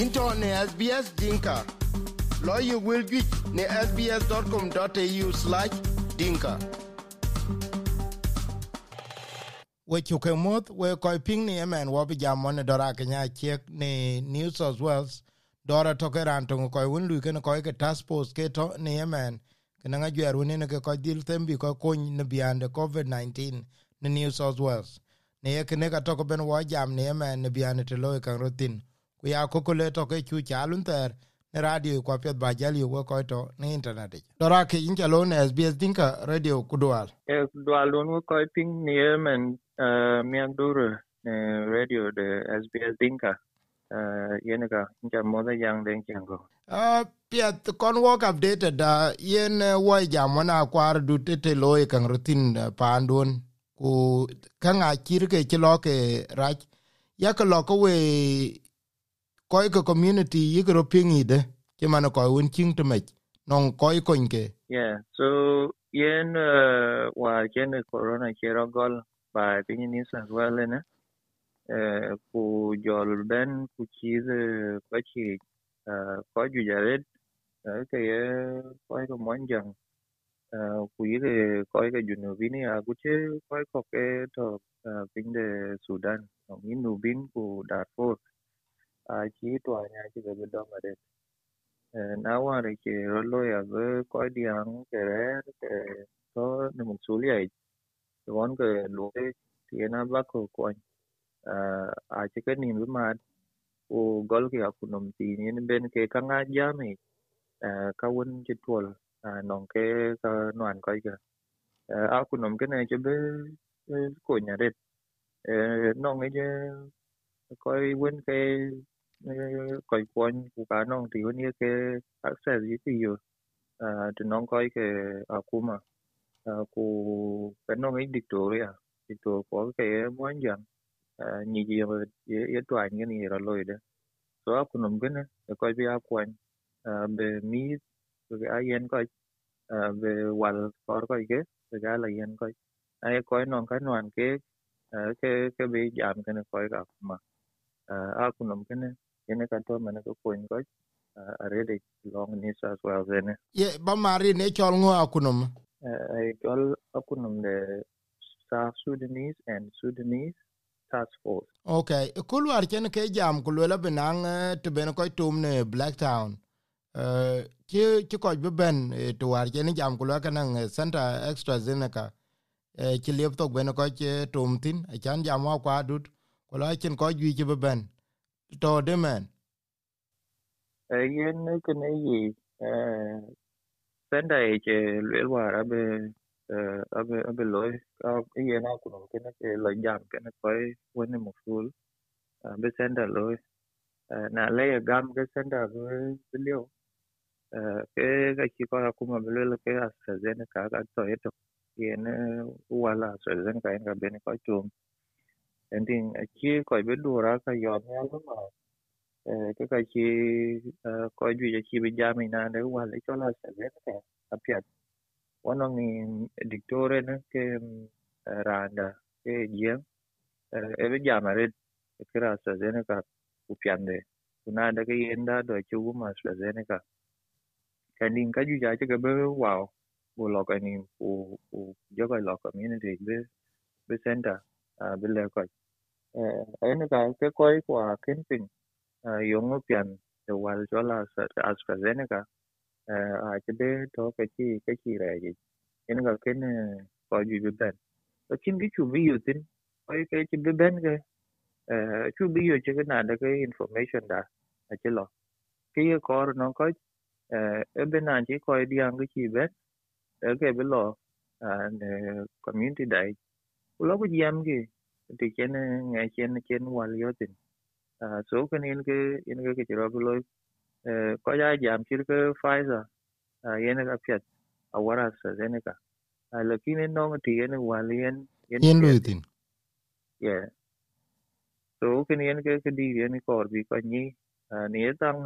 into ne SBS Dinka. Lawyer will get ne sbs.com.au slash dinka. We chuke moth we koi ping ni emen wabi jam wane dora kenya chek ni New South Wales dora toke rantung koi wun lui kene koi ke task force ke to ni emen kena nga jwer wune ne ke koi dil thembi koi kony ne beyond COVID-19 ni New South Wales. Ne ye kene ka toko ben wa jam ni emen ne beyond te loe kan rotin. Ku ya kokole to ke chu chalun ter ne radio kwa pet ba jali wo ko to ne internet. Dora ke inja lo ne SBS dinka radio kudwal. e kudwal don wo ko ping nier men uh, miak dure ne radio de SBS Dinka uh, yene ka incha moda yang den chango Uh, piet kon wok updated da yen uh, wo ja mona kwar du tete te loy kan rutin pandun ku kanga kirke ke chilo ke rach ya ke ko we koy ke community yigro pingi de. Ke mano koy un ching to mech. Non koy konke yeah so yen uh, wa yen corona kero gol ba pingi ni as well ne eh uh, ku jol ben ku chiz ko chi uh, ko ju jaret uh, ờ, ke ye ko ko mon jang. Ờ, ku yi yige ko ke junubini a ku che ko ko ke to uh, piny de Sudan. Ni nubin ku Darfur a chi to anya chi be do mare na ware ke rollo ya be ko diang ke re ke to ne mun suli ai won ke lo ti na ba ko ko a chi ke ni be ma o gol ke akunom ti ni ben ke ka nga jami ka won chi tol non ke ka nuan ko aku nom ke ne che be ko nya det non ge ko won ke coi quan của cá nong thì vẫn như cái access gì thì nhiều à thì nong coi cái à kuma à cô cái nong ấy Victoria Victoria à? có cái muốn rằng à nhiều gì mà ये toàn cái này là lôi đấy. Đó áp của nông cái này coi bây aku anh. À về mi về ai yên coi. À về wal có coi cái, về cái là yên coi. Ai coi nong cái nong cái cái cái bị giảm cái này coi cả mà. À aku nông cái này ene ka to mane ko kony ko a rede long ni sa as well then ye ba mari ne chol ngo akunom I tol akunum de South Sudanese and Sudanese task force. Okay kul war chen ke jam ku la benang te ben ko tum ne blacktown eh ki ki ko be ben to war chen jam ku la kanang center extra zeneka eh ki lep to ben ko che tum tin. Chan jam wa kwa dut ko la chen ko ki be ben to de men e ne ke ne yi senda e che lwel war abe abe abe loy ka ye na ku no ke ne ke lo jam ke ne ko woni mo ful be senda loy na le ya gam ke senda be lio ke ga chi ko akuma be lwel ke astrazen ka ga to eto yen wala astrazen ka en ga ben ko tum ending ki ko be dura ka yo ne ma cái cái chi coi duy chi bị giam mình nè để qua lấy cho là sẽ biết cái tập hiện quán ông ni dictore nè cái randa cái giếng. Em biết giam mà cái ra sẽ biết cái cụ đấy. De kuna da cái yên đã đòi chú mà sẽ biết cả. Cái nín cái duy cái cái bơ wow. Bu lo cái nín bu lọc cho cái lo community be be center à bên lề cái ấy nó cái cái coi qua camping yung pian the wal jola AstraZeneca a chede to ke chi ke chi re ji en ga ken ko ju bi ben to chin gi chu bi yu tin ko ke chi bi ben ke chu bi yu che na da ke information da a che lo ke ye nó no ko e be na chi ko di ang chi ben e ke bi lo and community dai cái gì yam gi ti chen ngai chen chen wal yo tin. Số cái nên cái in cái cái chiro lo có giá giảm chỉ cái Pfizer yên cái phiat awara sa Zeneca lakini no ti yen yen luitin yeah so cái nên cái cái đi yen ko bi ko ni ni tang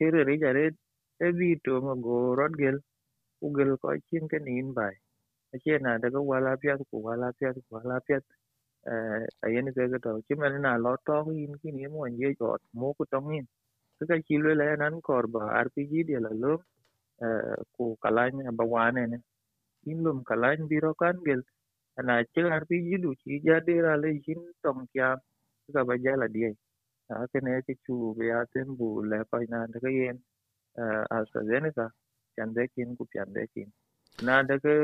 cái rồi jare e bi to ma go rod gel. U gel ko chin cái nin bai che na da ko wala phiat ko wala phiat ko wala phiat ayen ke ke to chi men na lo to yin ki ni mo ye jot mo ku tong yin ka chi le le nan kor ba rpg de la lo ku kalanya ba wane ne in lum kalany biro kan gel ana che rpg du chi ja de ra le jin tong kya ka ba ja la die a ke ne ke chu be a tem bu le pa na de ke yen AstraZeneca chan de kin ku pian de kin na de ke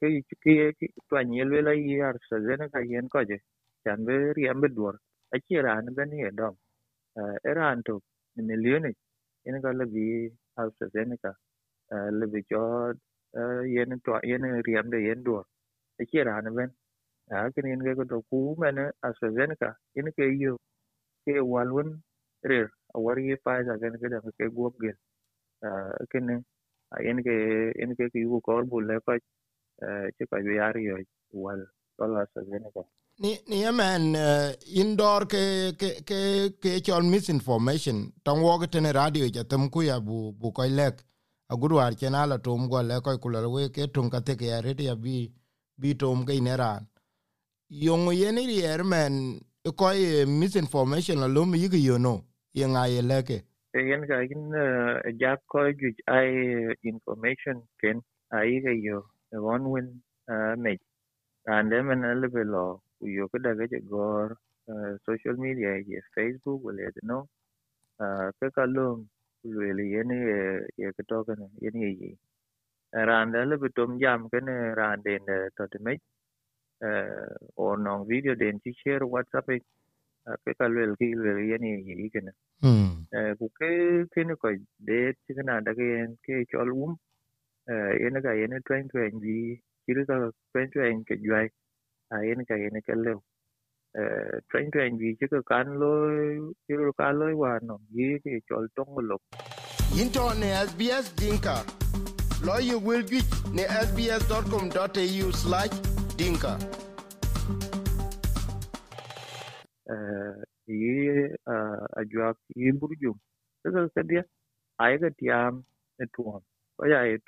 ke ke ke to ni le la yi AstraZeneca yen ko je chan be riam be dur a chi ran be ni dom eran to milioni yen ko le bi AstraZeneca le bi cho yen to yen riam de yen dur a chi ran ben a ke yen ke to ku men AstraZeneca yen ke yo ke walun re a wari pa za ke ke da ke guop gel kene yen ke yen ke ki ko bul le ko che ko yar yo wal dola sa gene ni ni yemen indor ke ke ke ke chol misinformation. Tong wo ke ne radio ja tem ku ya bu bu ko lek. Aguru ar chen ala tum go le ko ku le ke tum ka te ke ya ya bi bi tum ke ne ran. Yong ye ni er men ko misinformation la lum yi yo no ye nga ye leke. Yen ga in ja ko ju ai information ken ai ga yo one win me and then man le belo yo ko daga je gor social media je facebook wala no ka ka lum le yen ye ka to kan yen ye yi ran da le bitum jam ken ran den to te me or no video den ti share whatsapp ke ka lwel ki lwel ye yi ken ku ke ke ne ko de ti na da ke ke chol um yen ga yen twen twen bi ki ka twen twen ke jwai a yen ka yen ke le twen twen bi ki ka kan lo ki ro ka lo wa no yi ke chol tong lo into ne sbs dinka. Lo you will get ne sbs.com.au/dinka yi a juak yi burjum saka kadia ai ga tiam e tuom ko ya e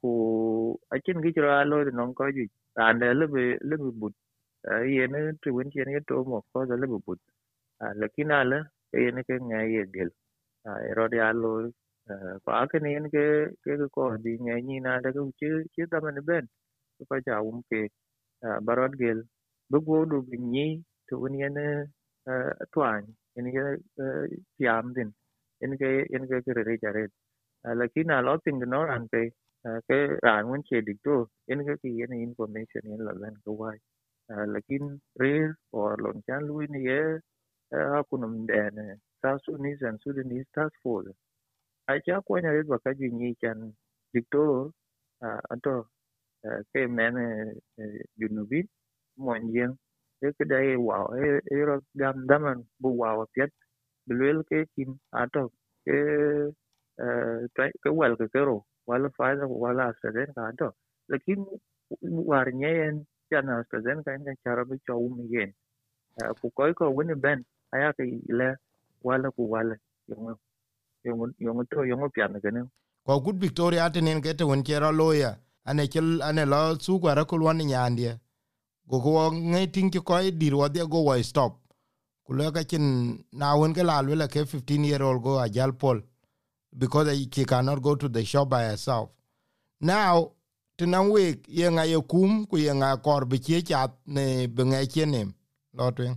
ku a chin gi chira lo de non ko ju ran de le be le be but ye ne tu wen chen ye to mo ko le be but la kinala ye ne ke nga ye gel e ro de alo. Ko a ke ne ke ke ko di nga ni na de ku chi chi da man ben ko ja um ke barot gel bu go du ni to wen ye ne twany en ke tiam din en ke en ke ke re ja re lakini a lo tin no ran pe ke ran wen che dik to en ke ki en information en la lan ko wai lakin rare or lon chan lui ni ye ha kunum den sa su ni san su ni task force. A cha ko nya re ba ka ji ni chan dik to ato ke men junubi mon yen e ke dai wow e ro gam daman bu wow pet bilwel ke kim ato ke ke wel ke kero wala faida wala astaden ka ato lakin war nyen jana astaden ka en chara bi chau mi gen ku koi ko wini ben aya ke ile wala ku wala yongo yongo yongo to yongo pian ke ne ko good victoria tenen ke te won chera loya ane chel ane lo su kwa ra kulwan nyandie go go ngai ting ko dir wa de go wa stop. Ku ka chin na won ke la lwe ke 15 year old go ajal pol because he cannot go to the shop by herself. Now tinan week, ye nga ye kum, ku ye a kor, bi che chat ne, bi nga chenem lo again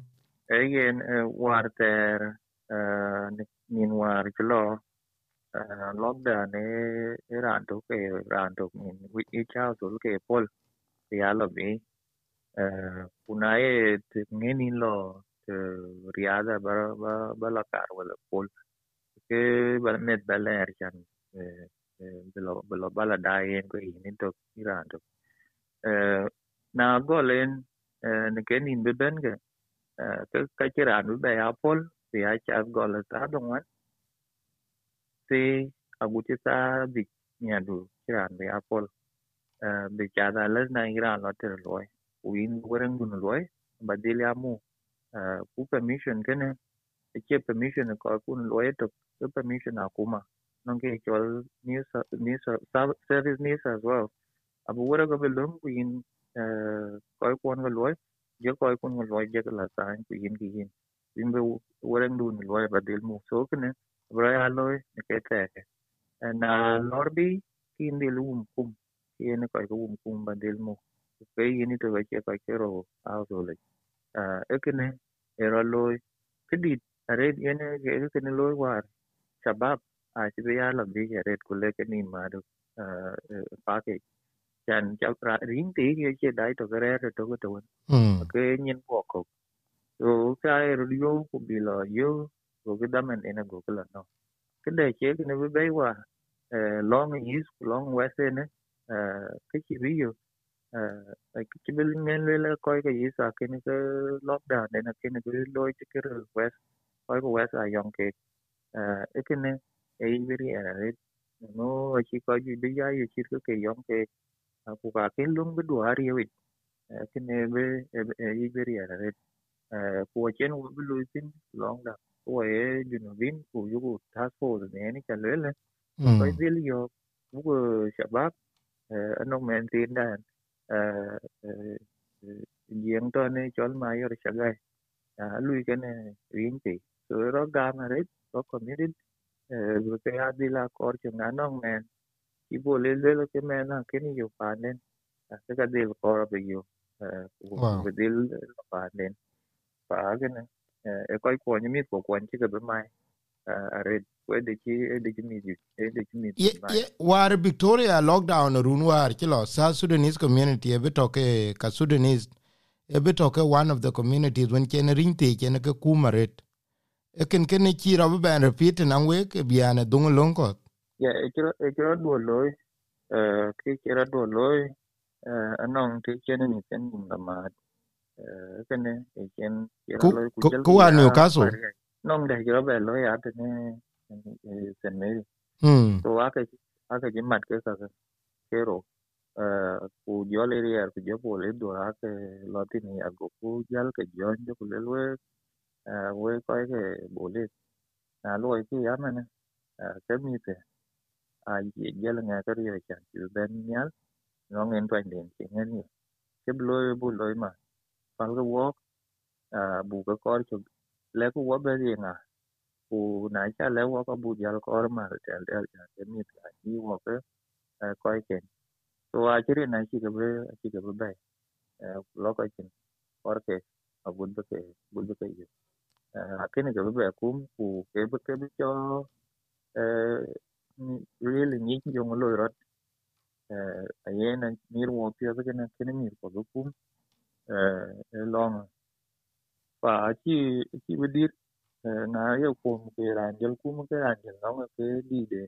egen war ter eh, nin war klo eh, lockdown e rando ke rando to nin wi i chao to ke pol e ya lo bi. Kuna e ngeni lo riada ba ba ba la kar wala pol ke ba met ba ler chan bilo bilo bala da yen ko yin to iran to na golen ne ke nin be ben ke ke ka chiran be ya pol ti ya cha gol ta dong wan ti agu ti ta bi nya du chiran be ya pol be cha da le na iran lo ter loy win wuren gun loy ba dil ya mu ku permission kene ke permission ko kun loy to ke permission akuma non ke chol news news service news as well abu wura go belum win ko kon go loy je ko kon go loy je la sa ku yin ki yin in be wereng dun loy ba dil mu so kene bra ya loy ne ke te na lorbi kin dil um kum kin ko ko um kum ba dil mu ke yini to ba che ka kero a so le e kene era loy kidit are yene ke kene loy war sabab a ci be ya la bi ke red kule ke ni ma do pa ke chan chak ra ring ti ke che dai to gre re to to ke nyin ko ko so ka ro yo ko bi la yo ko ke damen ena go kala no ke de che ke ne be wa long is long west ne ke chi bi yo cái cái bên nghe lên là coi cái gì sao? Cái này cái lockdown này là cái này cái lối cái cái west coi cái west là dòng cái à cái này ai biết là đấy nó chỉ coi gì bây giờ chỉ cái cái dòng cái à cụ cả cái luôn cái đùa ari vậy cái này về ai biết là đấy à cụ trên nó bị lùi tin long cụ ấy you know vin cụ yêu task force này này cái lớn lên. Coi biết là cụ shabab anh ông men tin đàn gieng to ne chol ma yor chagai lui ke ne rin ti so ro ga ma re ro community ru ke adila kor che na nong men ki bo le le ke men na ke ni yo pa nen ke ka dil kor be yo be dil pa nen pa ke ne e koi ko ni mi ko ko ni ke be mai are de ki de ki mi de ki mi war victoria lockdown run war kilo south sudanese community e bito ke ka sudanese e bito ke one of the communities when ken rinte ken ke kumaret e ken ken ki ro be ben repeat na we ke biane dung lonko ya e kiro e kiro do loy eh ke kiro do loy eh anong ti ken ni ken na ma eh ken e ken kiro loy ku ku wa newcastle nong de kiro be loy at ne St. Mary. Mm. So aka aka ji mat ke ka kero ku jo le ri ku jo po le do aka lo ti ni ago ku jal ke jo jo ku le we we ke bo na lo ki ya ma ke mi te a ji jel nga ka ri cha ju ben nyal no ngen twan den ti ngen ni ke blo bu lo ma pal ga wo bu ka ko chu le ku wo be ri nga ku na cha le wo ko bu jal ko ma tel del ja ke mi ta ni wo ke ko ke so a na chi ke be chi ke be lo ko chen or ke a bu ke bu ke yo lakini ke ne ke be kum cho really ni yo ngo lo rot a ye na ni wo pi ke na ke ni ko be kum long pa chi chi bidir na yo kum ke ranjel kum ke ranjel no ke di de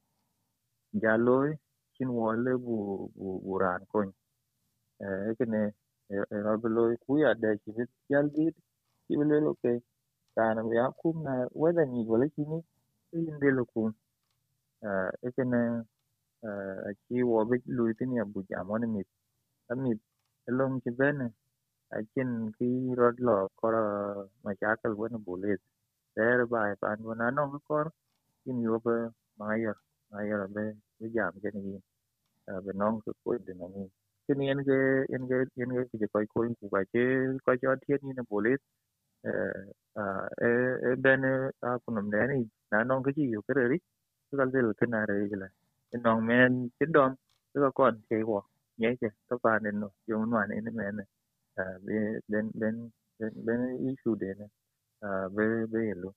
jaloi chin wo le bu bu bu ran ko e ke ne e ra be loy de chi bit jal di chi be lo ke ran ya kum na we da ni wala chi ni in de lo kum e ke ne, a chi wo be lu tin ya bu ja mo ne mi a mi long chi be ne a chin ki rod lo ko ma cha kal wo na bu le there by pan wana no ko in yo be mayor mayor be be jam ke ni be nong ko ko de no ni ke ni en ge en ge en ge ke ko ko ku ba che ko cho tiet ni na bolit e e ben a ku na non ke ji yo ke ri ka le ke re ge non men tin dom kon ke wo nye ke to pa ne no yo no ne ne men be ben ben ben issue de ne be be lo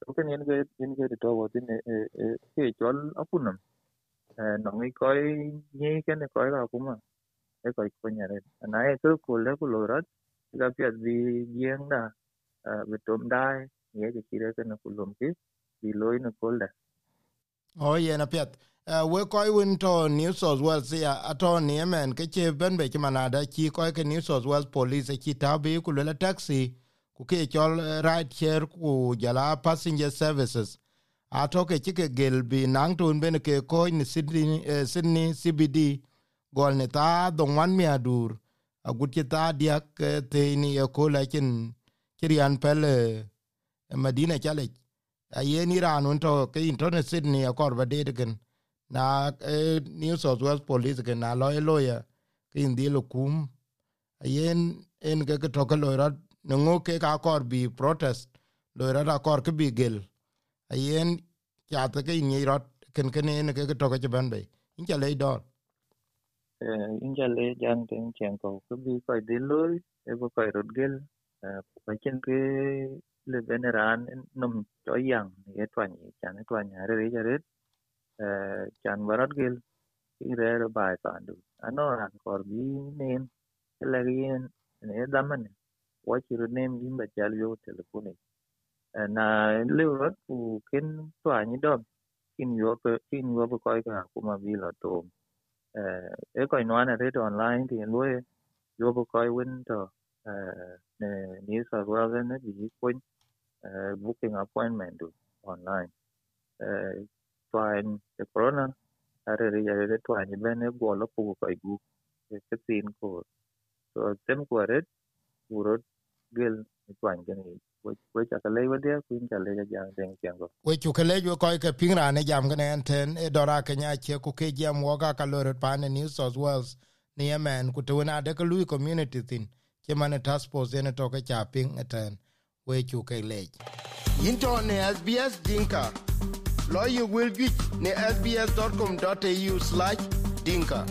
to ken yen ge yen ge to wo tin e ke chol apunam non ngi koi ni ke ne koi ra kuma e koi ko nya re na e to ko le ko lo rat ga pia di yen da be tom dai ye ge chi re ken ko lom ki bi loy na ko da o ye na pet we koi win to new south wales ya ato ni men ke che ben be ki manada ki koi ke new south wales police ki tabi ku le taxi ku ke chol right share ku jala passenger services. A to ke ke gel bi nang tun ben ke ko ni sydney uh, sydney cbd gol ne ta don wan mi adur a gut ke ta dia ke te ni e ko la kin kirian pel eh, madina chale a ye ni ran un ke internet sydney akor kor ba de gen. Na eh, new south wales police gen, na lo e lo ya, ke indi lo kum. A yen en ke to ke lo rat no ke ka kor bi protest, lo ra da ke bi gel. Ayen cha te ke ni rot ken ken en ke to ke ban be. In cha le dor. Eh, in ja le ten chen ko ke bi ko de loy e bo ko rot gel pa chen ke le veneran num cho yang ye twan ni chan twan ya re ja re chan barat gel ki re re bai pa du ano ran kor bi nem le yen ne daman wa chi ro nem yin ba chal yo telefone na le rot ku ken twan ni dom kin yo pe kin yo bo ko ka kuma bi lo to e ko no ana re online thì lo yo bo koi win to ne New South Wales ne bi ko booking appointment do online twan the corona are re ya re twan ni ben go lo pu ko gu ke tin ko so tem ko re puro gel twan ke ni we cha le we dia kuin cha le ja den ken go we chu ke le jo ko ke ping ra ne jam ne ten e dora ke nya che ku ke jam wo ga ka lo pa ne New South Wales ni yemen ku to na de ko lui community tin ke mane task force ene toke cha ping eten we chu ke le into ne SBS dinka. You will ne sbs.com.au/dinka